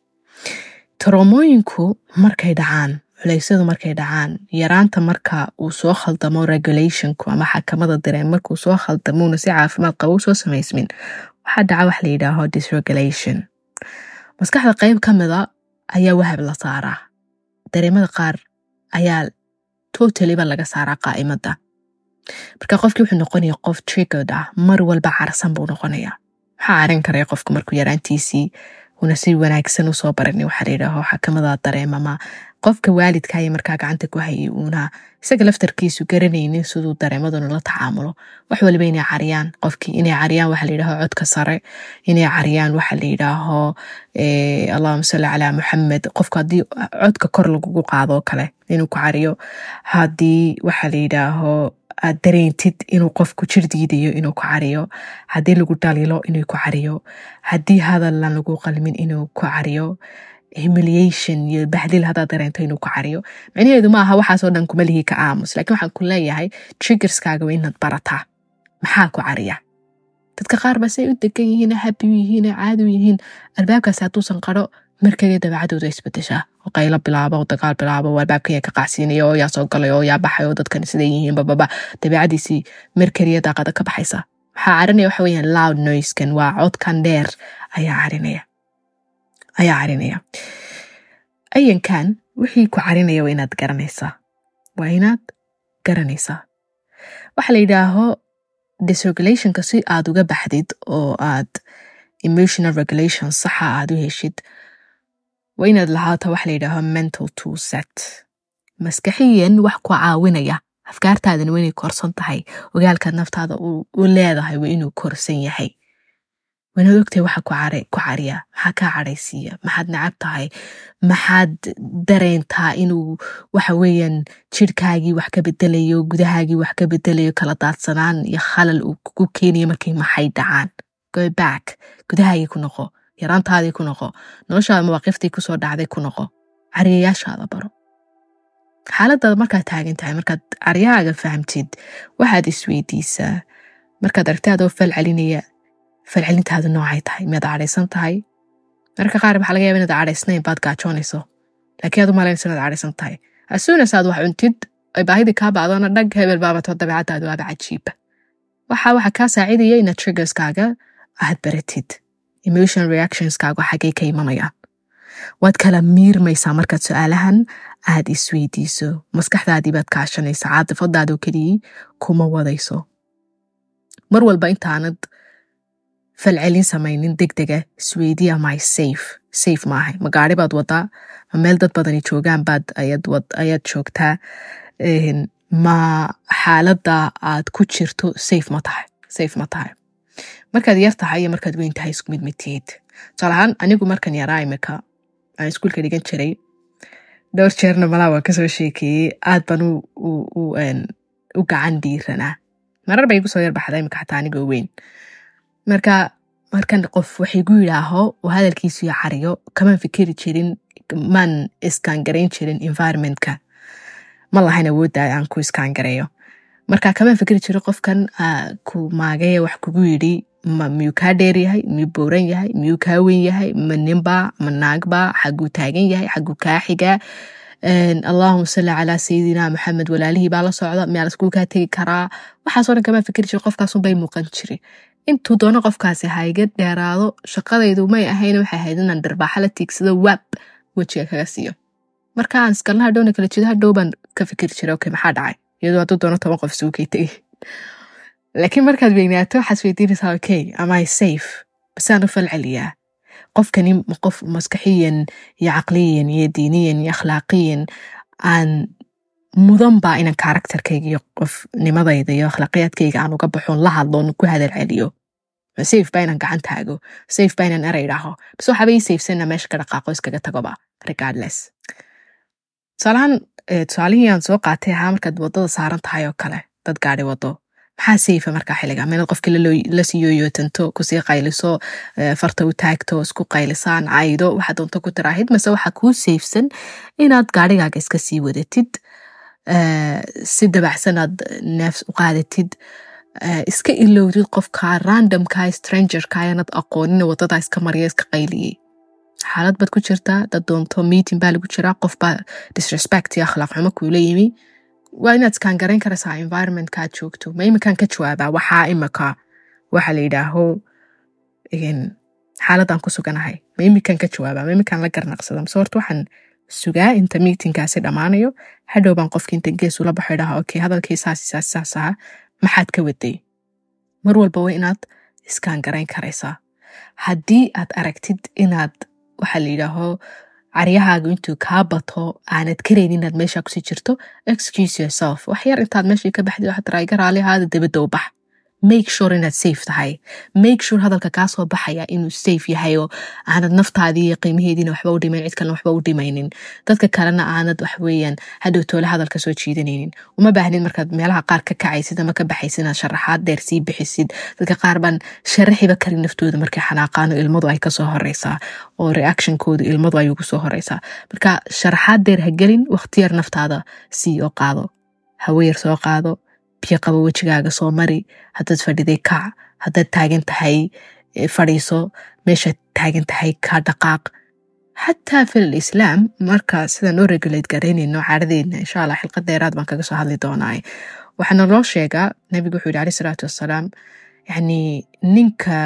S1: taroomooyinku markay dhacaan culeysyadu markay dhacaan yaraanta marka uu soo khaldamo regulationku ama xakamada dareen markuu soo khaldamuuna si caafimaad qabo u soo samaysmin waxaa dhaca wax la yidhaaho disregulation maskaxda qayb ka mida ayaa wahab la saaraa. Dareemada qaar ayaa totaliba laga saaraa qaa'imada. Marka qofkii wuxuu noqonaya qof triggered ah mar walba carsan buu noqonaya waxaa carin karaya qofku markuu yaraantiisii una si wanaagsan u soo baran waxaa layidhaaho xakamada dareemama qofka waalidkaya markaa gacanta ku hayay uuna isaga laftarkiisu garanaynin siduu dareemaduna la tacaamulo. Wax waliba inay cariyaan qofkii inay cariyaan waxa layidhaho codka sare inay cariyaan waxa layidhaaho allahuma salli calaa muxamed qofku haddii codka kor lagugu qaado kale inuu ku cariyo haddii waxa layidhaaho aad dareentid inuu qofku jir diidayo inuu ku cariyo. Haddii lagu dhalilo inuu ku cariyo. Haddii hadallan lagu qalmin inuu ku cariyo. Humiliation iyo bahdil haddaad dareento inuu ku cariyo. Micnaheedu ma aha waxaasoo dhan kuma lihi ka aamus lakiin waxaan ku leeyahay triggerskaaga waa inaad barataa. Maxaa ku cariya? Dadka qaar ba say u degan yihiin u yihiin caadi u yihiin. Albaabkaasi hadduusan qaro markaliya dabeecadooda isbedeshaa oo qaylo bilaabo oo dagaal bilaabo oo albaabkaya ka qacsiinaya oo yaa soo galay oo yaa baxay oo dadkan siday yihiin bababa dabeecadiisii markaliya daaqada ka baxaysa waxaa carinaya waxa weeyaan loud noiskan waa codkan dheer ayaa carinaya ayaa carinaya ayankan wixii ku carinaya waa inaad garanaysaa waa inaad garanaysaa waxaa la yidhaaho disregulationka si aad uga baxdid oo aad emotional regulation saxa aad u heshid waa inaad lahaato waxa la yidhaaho mental tool set. maskaxiyan wax ku caawinaya afkaartaadana waa inay korsan tahay ogaalkaad naftaada u leedahay waa inuu korsan yahay waanaad ogtahay waxa ku cariya maxaa kaa caraysiiya maxaad nacab tahay maxaad dareentaa inuu waxa weeyaan jirhkaagii wax ka bedelayo gudahaagii wax ka bedelayo kala daadsanaan iyo khalal uu kugu keenayo markay maxay dhacaan go back. gudahaagii ku noqo yaraantaadii ku noqo noloshaada mawaaqiftii ku soo dhacday ku noqo cariyayaashaada baro xaaladaada markaad taagan tahay markaad caryahaaga fahamtid waxaad isweydiisaa markaad aragtay adoo fal celinaya falcelintaadu noocay tahay miyaad cadhaysan tahay mararka qaar waxaa laga yaba inaad cadhaysnayn baad gaajoonayso laakiin aad u malaynayso inaad cadhaysan tahay asuunas aad wax cuntid ay baahidii kaa bacdoona dhag hebel baabato dabeecadaadu waaba cajiiba waxa waxa kaa saacidaya inaad triggerskaaga aad baratid emotional reactionskaaga xaggay ka imanayaan waad kala miirmaysaa markaad su'aalahan aad isweydiiso maskaxdaadii baad kaashanaysaa. Caadifadaadoo keliyii kuma wadayso. Mar walba intaanad falcelin samaynin deg dega isweydiya my safe safe maahay ma gaari baad wadaa ma meel dad badani joogaan baad ayaad joogtaa? Ma xaaladda aad ku jirto safe ma tahay safe ma tahay markaad yar tahay iyo markaad weyn tahay isku mid mitihid tusaale ahaan anigu markan yaraa imika aan iskuulka dhigan jiray dhowr jeerna malaa waan ka soo sheekeeyey aad baan u gacan dhiiranaa marar bay igu soo yarbaxda imika xataa anigoo weyn. Marka markan qof waxaygu yidhaaho oo hadalkiisu iyo cariyo kamaan fikiri jirin maan iskaangarayn jirin environmentka. Ma lahayn awoodda aan ku iskaangareeyo marka kamaan fikiri jirin qofkan ku maagaya wax kugu yidhi miyuu kaa dheer yahay miyuu bowran yahay miyuu kaa weyn yahay ma ninbaa ma naagbaa xaguu taagan yahay xaguu kaa xigaa. Allahuma salli calaa sayidina maxamed walaalihii baa la socda miyaa laskuu kaa tegi karaa. Waxaasoo dhan kamaan fikiri jiri qofkaasunbay muuqan jiri intuu doono qofkaasi hayga dheeraado shaqadaydu may ahayn waxay ahayd inaan darbaaxa la tiigsado waab wejiga kaga siiyo. Marka aan iskalna hadhowna kala jeedo hadhow baan ka fikiri jiray okay maxaa dhacay? Iyadoo hadduu doono toban qof isugu kay tegay laakiin markaad weynaato waxaad weydiinaysaa okay am I safe basaan u falceliyaa qofkani qof maskaxiyan iyo caqliyan iyo diiniyan iyo akhlaaqiyan aan mudan baa inaan karakterkayga iyo qofnimadayda iyo akhlaaqiyaadkayga aan uga baxoon la hadloon ku hadal celiyo safe baa inaan gacan taago safe baa inaan eray dhaho bas waxaaba ii safesana meesha ka dhaqaaqo iskaga tagoba regardless tusaalahaan tusaalihii aan soo qaatay ahaa markaad waddada saaran tahay oo kale dad gaadhi wado maxaa seyfa markaa xilliga. Meelad qofkii la sii yooyootanto ku sii qayliso farta u taagto isku qaylisaan caydo waxaa doonto ku tiraahid mase waxaa kuu seyfsan inaad gaadhigaaga iska sii wadatid si dabacsan aad neefs u qaadatid iska ilowdid qofka randomka strangerka aanad aqoonin waddada iska marya iska qayliyey. Xaalad baad ku jirtaa dad doonto meeting baa lagu jiraa qof disrespect iyo akhlaaq xumo kuula yimi waa inaad iskaan garayn karaysaa environmentka aad joogto ma imikan ka jawaabaa waxaa imika waxa la yidhaaho xaaladaan ku suganahay ma imikan ka jawaabaa ma imikan la garnaqsada mase horta waxaan sugaa inta meetingkaasi dhammaanayo hadhow baan qofki inta gees ula baxo idhaha okay hadalkii saas saas saas aha maxaad ka waday mar walba waa inaad iskaan garayn karaysaa haddii aad aragtid inaad waxaa la yidhaaho caryahaagu intuu kaa bato aanad karaynin inaad meesha ku sii jirto excuse yourself. Wax yar intaad meeshii ka baxdid waxaad raaiga raali ahaada dabadda u bax make sure inaad safe tahay. Make sure hadalka kaa baxaya inuu safe yahay oo aanad naftaadii iyo qiimaheediina waxba u dhimayn cid waxba u dhimaynin. Dadka kalena aanad waxweeyaan hadhow toole hadalka soo jiidanaynin. Uma baahnid markaad meelaha qaar ka kacaysid ama ka baxaysid inaad sharaxaad dheer sii bixisid. Dadka qaar baan sharaxiba karin naftooda markay xanaaqaano ilmadu ay ka soo horeysaa oo reactionkooda ilmadu ay ugu soo horeysaa. Marka sharaxaad dheer ha gelin wakhtiyar naftaada sii oo qaado. Haweyar soo qaado biyo qabo wejigaaga soo mari haddaad fadhiday kac haddaad taagan tahay fadhiiso meeshaad taagan tahay ka dhaqaaq. Xataa filal marka sidaan oo regulate garaynayno caadadeedna insha allah xilqad dheeraad baan kaga soo hadli doonaa waxaana loo sheegaa nabigu wuxuu yihi aleyh salaatu wassalaam yacni ninka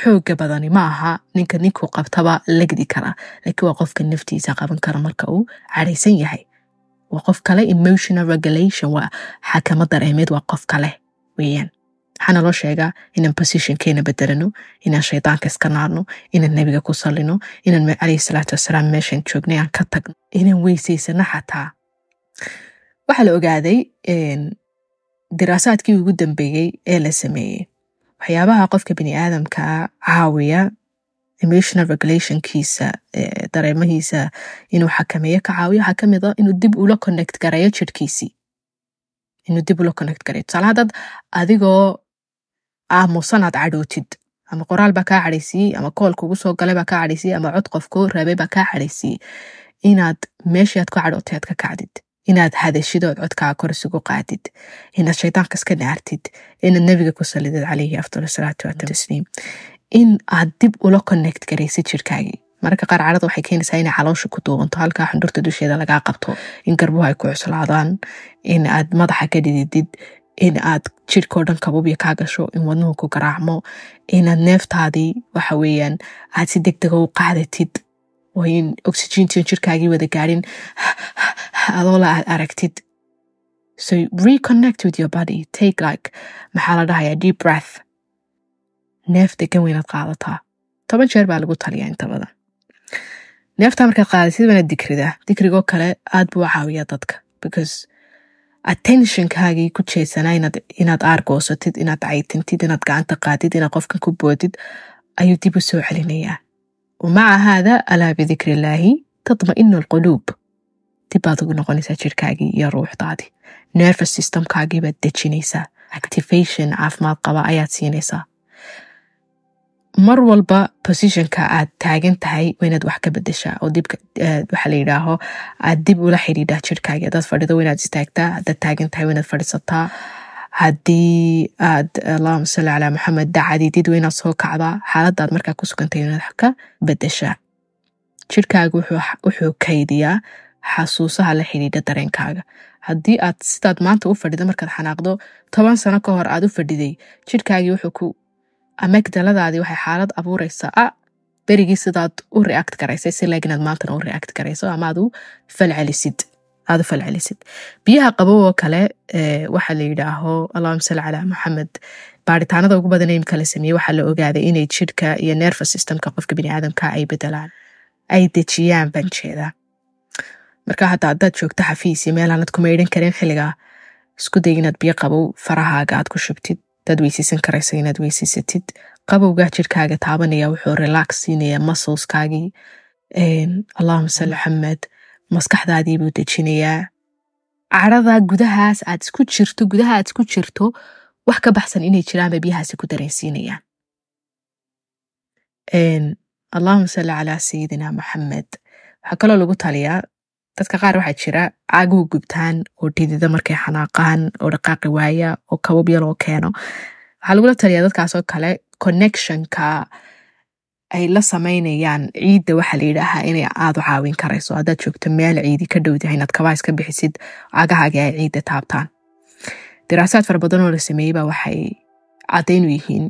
S1: xooga badani ma aha ninka ninkuu qabtaba lagdi kara laakiin waa qofka naftiisa qaban kara marka uu cadhaysan yahay waa qof kale emotional regulation waa xakama dareemeed waa qof kale weeyaan waxaana loo sheegaa inaan positionkeena bedelano inaan shaydaanka iska naarno inaan nebiga ku sallino inaan caleyhi salaatu wasalaam meeshaan joognay aan ka tagno inaan weysaysano xataa waxaa la ogaaday diraasaadkii ugu dambeeyey ee la sameeyey waxyaabaha qofka bini aadamkaa caawiya emotional regulationkiisa dareemahiisa inuu xakameeyo ka caawiyo waxaa ka mid a inuu dib ula connect garayo jirhkiisii inuu dib ula connect garayo tusaale haddaad adigoo aamusan aad cadhootid ama qoraal baa kaa cadhaysiyey ama kool kugu soo galay baa kaa cadhaysiyey ama cod qofkoo rabay baa kaa cadhaysiyey inaad meeshii aad ku cadhootay aad ka kacdid inaad hadashid ood codkaa kor isugu qaadid inaad shaydaanka iska naartid inaad nebiga ku salidid calayhi afdal salaatu watasliim in aad dib ula connect garaysid jirkaagii. Mararka qaar cadhada waxay keenaysaa inay caloosha ku duubanto halkaa xundhurta dusheeda lagaa qabto in garbuhu ay ku cuslaadaan in aad madaxa ka dhididid in aad jirhkao dhan kabubya kaa gasho in wadnuhu ku garaacmo inaad neeftaadii waxa weeyaan aad si deg dega u qaadatid oo in oxygention jirkaagii wada gaadhin adoola aad aragtid. So reconnect with your body. Take like maxaa la dhahayaa deep breath neef degan weynaad qaadataa toban jeer baa lagu taliyaa inta badan neeftaa markaad qaadasid waanaad dikridaa dikrigoo kale aad buu caawiyaa dadka because attentionkaagii ku jeesanaa inaad aargoosatid inaad caytintid inaad gacanta qaadid inaad qofkan ku boodid ayuu dib u soo celinayaa wamaca haada alaa bidikri illaahi tatma'inu alquluub dib baad ugu noqonaysaa jirkaagii iyo ruuxdaadii nervous systemkaagii baad dejinaysaa activation caafimaad qaba ayaad siinaysaa mar walba positionka aad taagan tahay waa inaad wax ka bedeshaa oo dib waxaa la yidhaaho aad dib ula xidhiidhaa jirkaagii. Haddaad fadhido waa istaagtaa haddaad taagan tahay waa fadhiisataa haddii aad allahuma salli calaa maxamed dacadidid waa soo kacdaa xaaladdaad markaa ku sugantay inaad wax ka bedeshaa jirkaaga wuxuu kaydiyaa xasuusaha la xidhiidha dareenkaaga. Haddii aad sidaad maanta u fadhida markaad xanaaqdo toban sano ka hor aad u fadhiday jirkaagii wuxuu amagdaladaadii waxay xaalad abuuraysaa. A berigii sidaad u react garaysay si laag inaad maantana u react garayso ama aad u falcelisid. Aad u falcelisid. Biyaha qabow oo kale waxaa la yidhaaho allahuma salli calaa maxamed baaritaanada ugu badan imika la sameeyey waxaa la ogaaday inay jidhka iyo nervous systemka qofka bini aadamka ay bedelaan ay dejiyaan banjeeda. Marka hataa haddaad joogto xafiis iyo meel aanad kuma idhan karin xilligaa isku day inaad biyo qabow farahaaga aad ku shubtid dad weysaysan karaysa inaad weysaysatid qabowgaa jirkaaga taabanaya wuxuu relax siinaya muscleskaagii allahuma salli xamed maskaxdaadii buu dejinayaa. Cadhada gudahaas aad isku jirto gudaha aad isku jirto wax ka baxsan inay jiraanba biyahaasi ku dareensiinayaan allahuma salli calaa sayidina maxamed waxaa kaloo lagu taliyaa dadka qaar waxaa jira caaguhu gubtaan oo dhidida markay xanaaqaan oo dhaqaaqi waaya oo kabab yaloo keeno. Waxaa lagula taliyaa dadkaasoo kale connectionka ay la samaynayaan ciidda waxaa la yidhaahaa inay aad u caawin karayso. Haddaad joogto meel ciidi ka dhowdahay inaad kabaa iska bixisid cagahaagii ay ciidda taabtaan. Diraasaad fara badan oo la sameeyey baa waxay caddaynu yihiin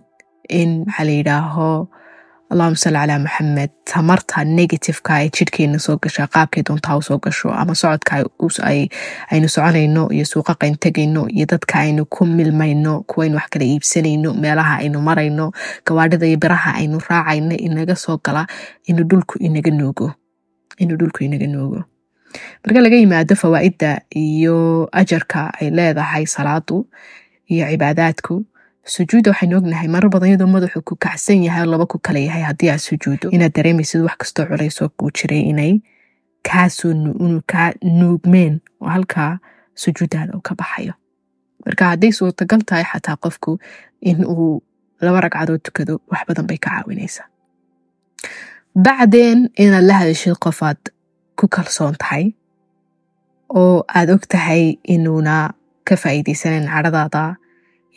S1: in waxaa la yidhaaho allahuma salli calaa maxamed tamarta negativeka ee jidhkeena soo gasha qaabkay doontaa u soo gasho ama socodka aynu soconayno iyo suuqaqayn tegayno iyo dadka aynu ku milmayno kuwaynu wax kala iibsanayno meelaha aynu marayno gawaadhida iyo biraha aynu raacayno inaga soo gala inuu dhulku inaga noogo inuu dhulku inaga noogo marka laga yimaado fawaa'idda iyo ajarka ay leedahay salaadu iyo cibaadaadku sujuudda waxaynu ognahay marar badan iyadoo madaxu ku kacsan yahay oo laba ku kala yahay haddii aad sujuuddo inaad dareemaysid wax kastoo culaysoo kuu jiray inay kaasoo kaa nuugmeen oo halkaa sujuuddaada uu ka baxayo. Marka hadday suurtagal tahay xataa qofku in uu laba ragcadood tukado wax badan bay ka caawinaysaa. Bacdeen inaad la hadashid qofaad ku kalsoon tahay oo aad og tahay inuuna ka faa'iidaysanayn cadhadaada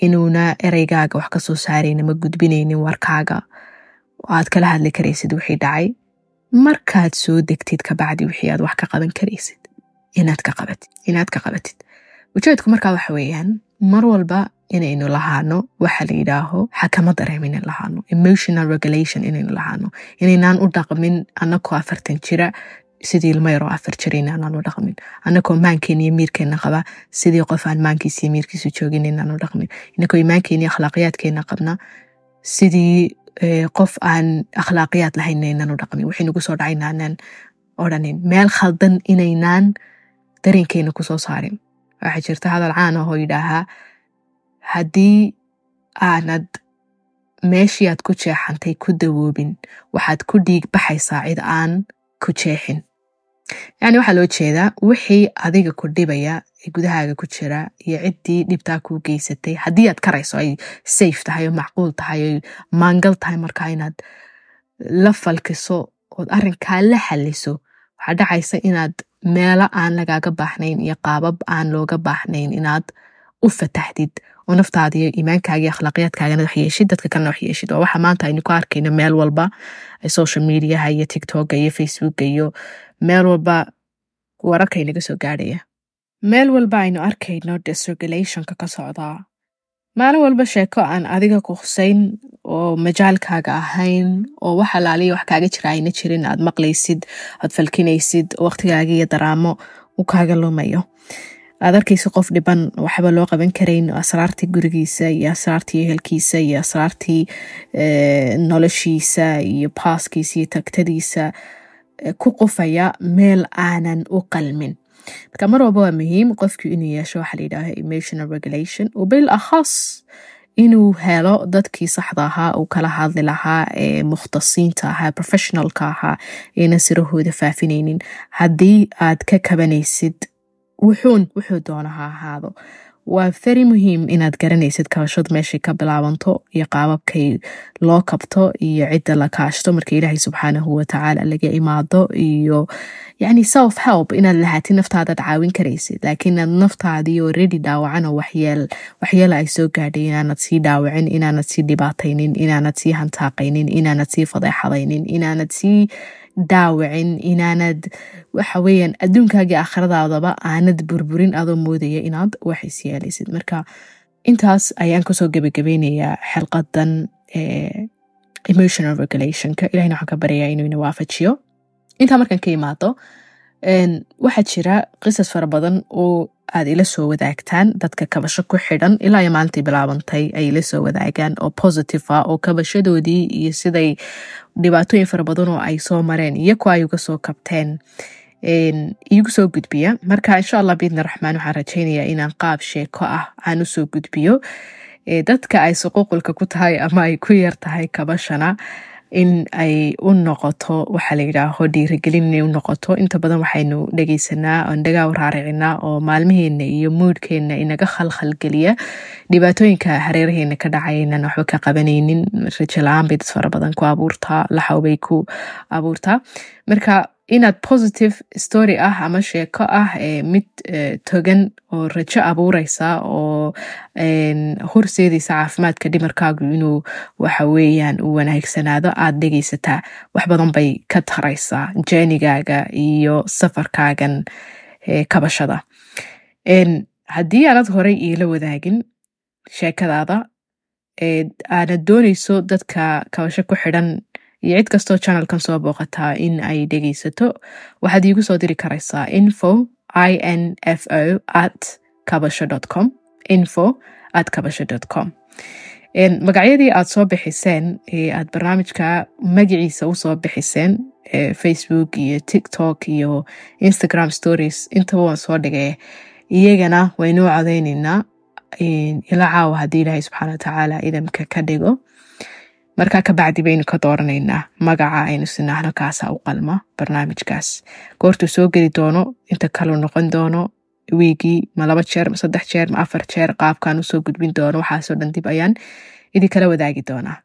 S1: inuuna ereygaaga wax ka soo saarayn ama gudbinaynin warkaaga oo aad kala hadli karaysid wixii dhacay markaad soo degtid kabacdi wixii aad wax ka qaban karaysid inaad ka qabatid inaad ka qabatid ujeedku markaa waxa weeyaan mar walba inaynu lahaano waxa la yidhaaho xakama dareem inan lahaano emotional regulation inaynu lahaano inaynaan u dhaqmin anakoo afartan jira sidii ilmo yaroo afar jira inaanaan u dhaqmin anakoo maankeena iyo miirkeena qaba sidii qof aan maankiisa iyo miirkiisa joogin inaan u dhaqmin inakoo imaankeena iyo akhlaaqiyaadkeena qabna sidii qof aan akhlaaqiyaad lahayn inaan u dhaqmin wixii nagu soo dhacay inaanaan odhanin meel khaldan inaynaan dareenkeena ku soo saarin waxaa jirta hadal caan oo yidhaahaa haddii aanad meeshii aad ku jeexantay ku dawoobin waxaad ku dhiig baxaysaa cid aan ku jeexin yacni waxaa loo jeedaa wixii adiga ku dhibaya ee gudahaaga ku jira iyo ciddii dhibtaa kuu geysatay. Haddii aad karayso ay safe tahay oo macquul tahay oy maangal tahay markaa inaad la falkiso ood arrinkaa la xaliso waxaa dhacaysa inaad meelo aan lagaaga baaxnayn iyo qaabab aan looga baaxnayn inaad u fataxdid oo naftaada iyo iimaankaaga iyo akhlaaqiyaadkaagana wax yeeshid dadka kalena wax yeeshid waa waxa maanta aynu ku arkayno meel walba social mediaha iyo tiktoka iyo facebooka iyo meel walba wararka inaga soo gaadhaya. Meel walba aynu arkayno disregulationka ka socdaa maalin walba sheeko aan adiga ku husayn oo majaalkaaga ahayn oo wax alaaliya wax kaaga jira ayna jirin aad maqlaysid aad falkinaysid oo waqtigaaga daraamo u kaaga lumayo aad arkaysa qof dhiban waxba loo qaban karayn asraartii gurigiisa iyo asraartii ehelkiisa iyo asraartii noloshiisa iyo baaskiisa iyo tagtadiisa ku qufaya meel aanan u qalmin. Marka mar walba waa muhiim qofkii inuu yeesho waxa layidhaaha emotional regulation oo bil akhas inuu helo dadkii saxda ahaa uu kala hadli lahaa ee mukhtasiinta ahaa professionalka ahaa aynan sirahooda faafinaynin haddii aad ka kabanaysid wuxuun wuxuu doona ha ahaado. Waa very muhiim inaad garanaysid kabashadu meeshay ka bilaabanto iyo qaababkay loo kabto iyo cidda la kaashto marka ilaahay subxaanahu watacaala laga imaado iyo yani self help inaad lahaatid naftaadaad caawin karaysid. Laakiin inaad naftaadii oo redi dhaawacan oo waxyeel waxyeela ay soo gaadhay inaanad sii dhaawacin inaanad sii dhibaataynin inaanad sii hantaaqaynin inaanad sii fadeexadaynin inaanad sii daawicin inaanad waxa weeyaan adduunkaagii aakhiradaadaba aanad burburin adoo moodaya inaad wax is yeelaysid. Marka intaas ayaan ku soo gebagabeynayaa xilqadan emotional regulationka. Ilahina waxaan ka baryayaa inuu ina waafajiyo. Intaa markaan ka imaado waxaa jira qisas fara badan oo aad ila soo wadaagtaan dadka kabasho ku xidhan ilaa iyo maalintii bilaabantay ay ila soo wadaagaan oo positive ah oo kabashadoodii iyo siday dhibaatooyin fara badan oo ay soo mareen iyo kuwa ay uga soo kabteen. Iigu soo gudbiya. Marka insha allah biidni raxmaan waxaan rajaynayaa inaan qaab sheeko ah aan u soo gudbiyo. Dadka ay suquuqulka ku tahay ama ay ku yar tahay kabashana in ay u noqoto waxaa la yidhaaho dhiirigelin inay u noqoto. Inta badan waxaynu dhegeysanaa oon dhagaa raaricinaa oo maalmaheena iyo muudhkeena inaga khalkhalgeliya dhibaatooyinka hareeraheena ka dhacaya inaan waxba ka qabanaynin. Rajo la'aan bay dad fara badan ku abuurtaa laxaw bay ku abuurtaa. Marka inaad positive story ah ama sheeko ah mid togan oo rajo abuureysa oo horseedaysa caafimaadka dhimarkaagu inuu waxa weeyaan u wanaagsanaado aad dhegeysataa wax badan bay ka taraysaa jeenigaaga iyo safarkaagan kabashada. Haddii aanad horey iila wadaagin sheekadaada aanad dooneyso dadka kabasho ku xidhan iyo cid kastoo channelkan soo booqataa in ay dhegeysato waxaad iigu soo diri karaysaa info i n f o at kabasho com info at kabasho com. Magacyadii aad soo bixiseen ee aad barnaamijka magaciisa u soo bixiseen facebook iyo tiktok iyo instagram stories intaba waan soo dhigay. Iyagana waynoo codeyneynaa ila caawa haddii ilaahay subxaana watacaala idamka ka dhigo markaa kabacdi baynu ka dooranaynaa magaca aynu sinaahno kaasa u qalma barnaamijkaas goortuu soo geli doono inta kaluu noqon doono wiigii ma laba jeer ma saddex jeer ma afar jeer qaabkaan u soo gudbin doono waxaasoo dhan dib ayaan idinkala wadaagi doonaa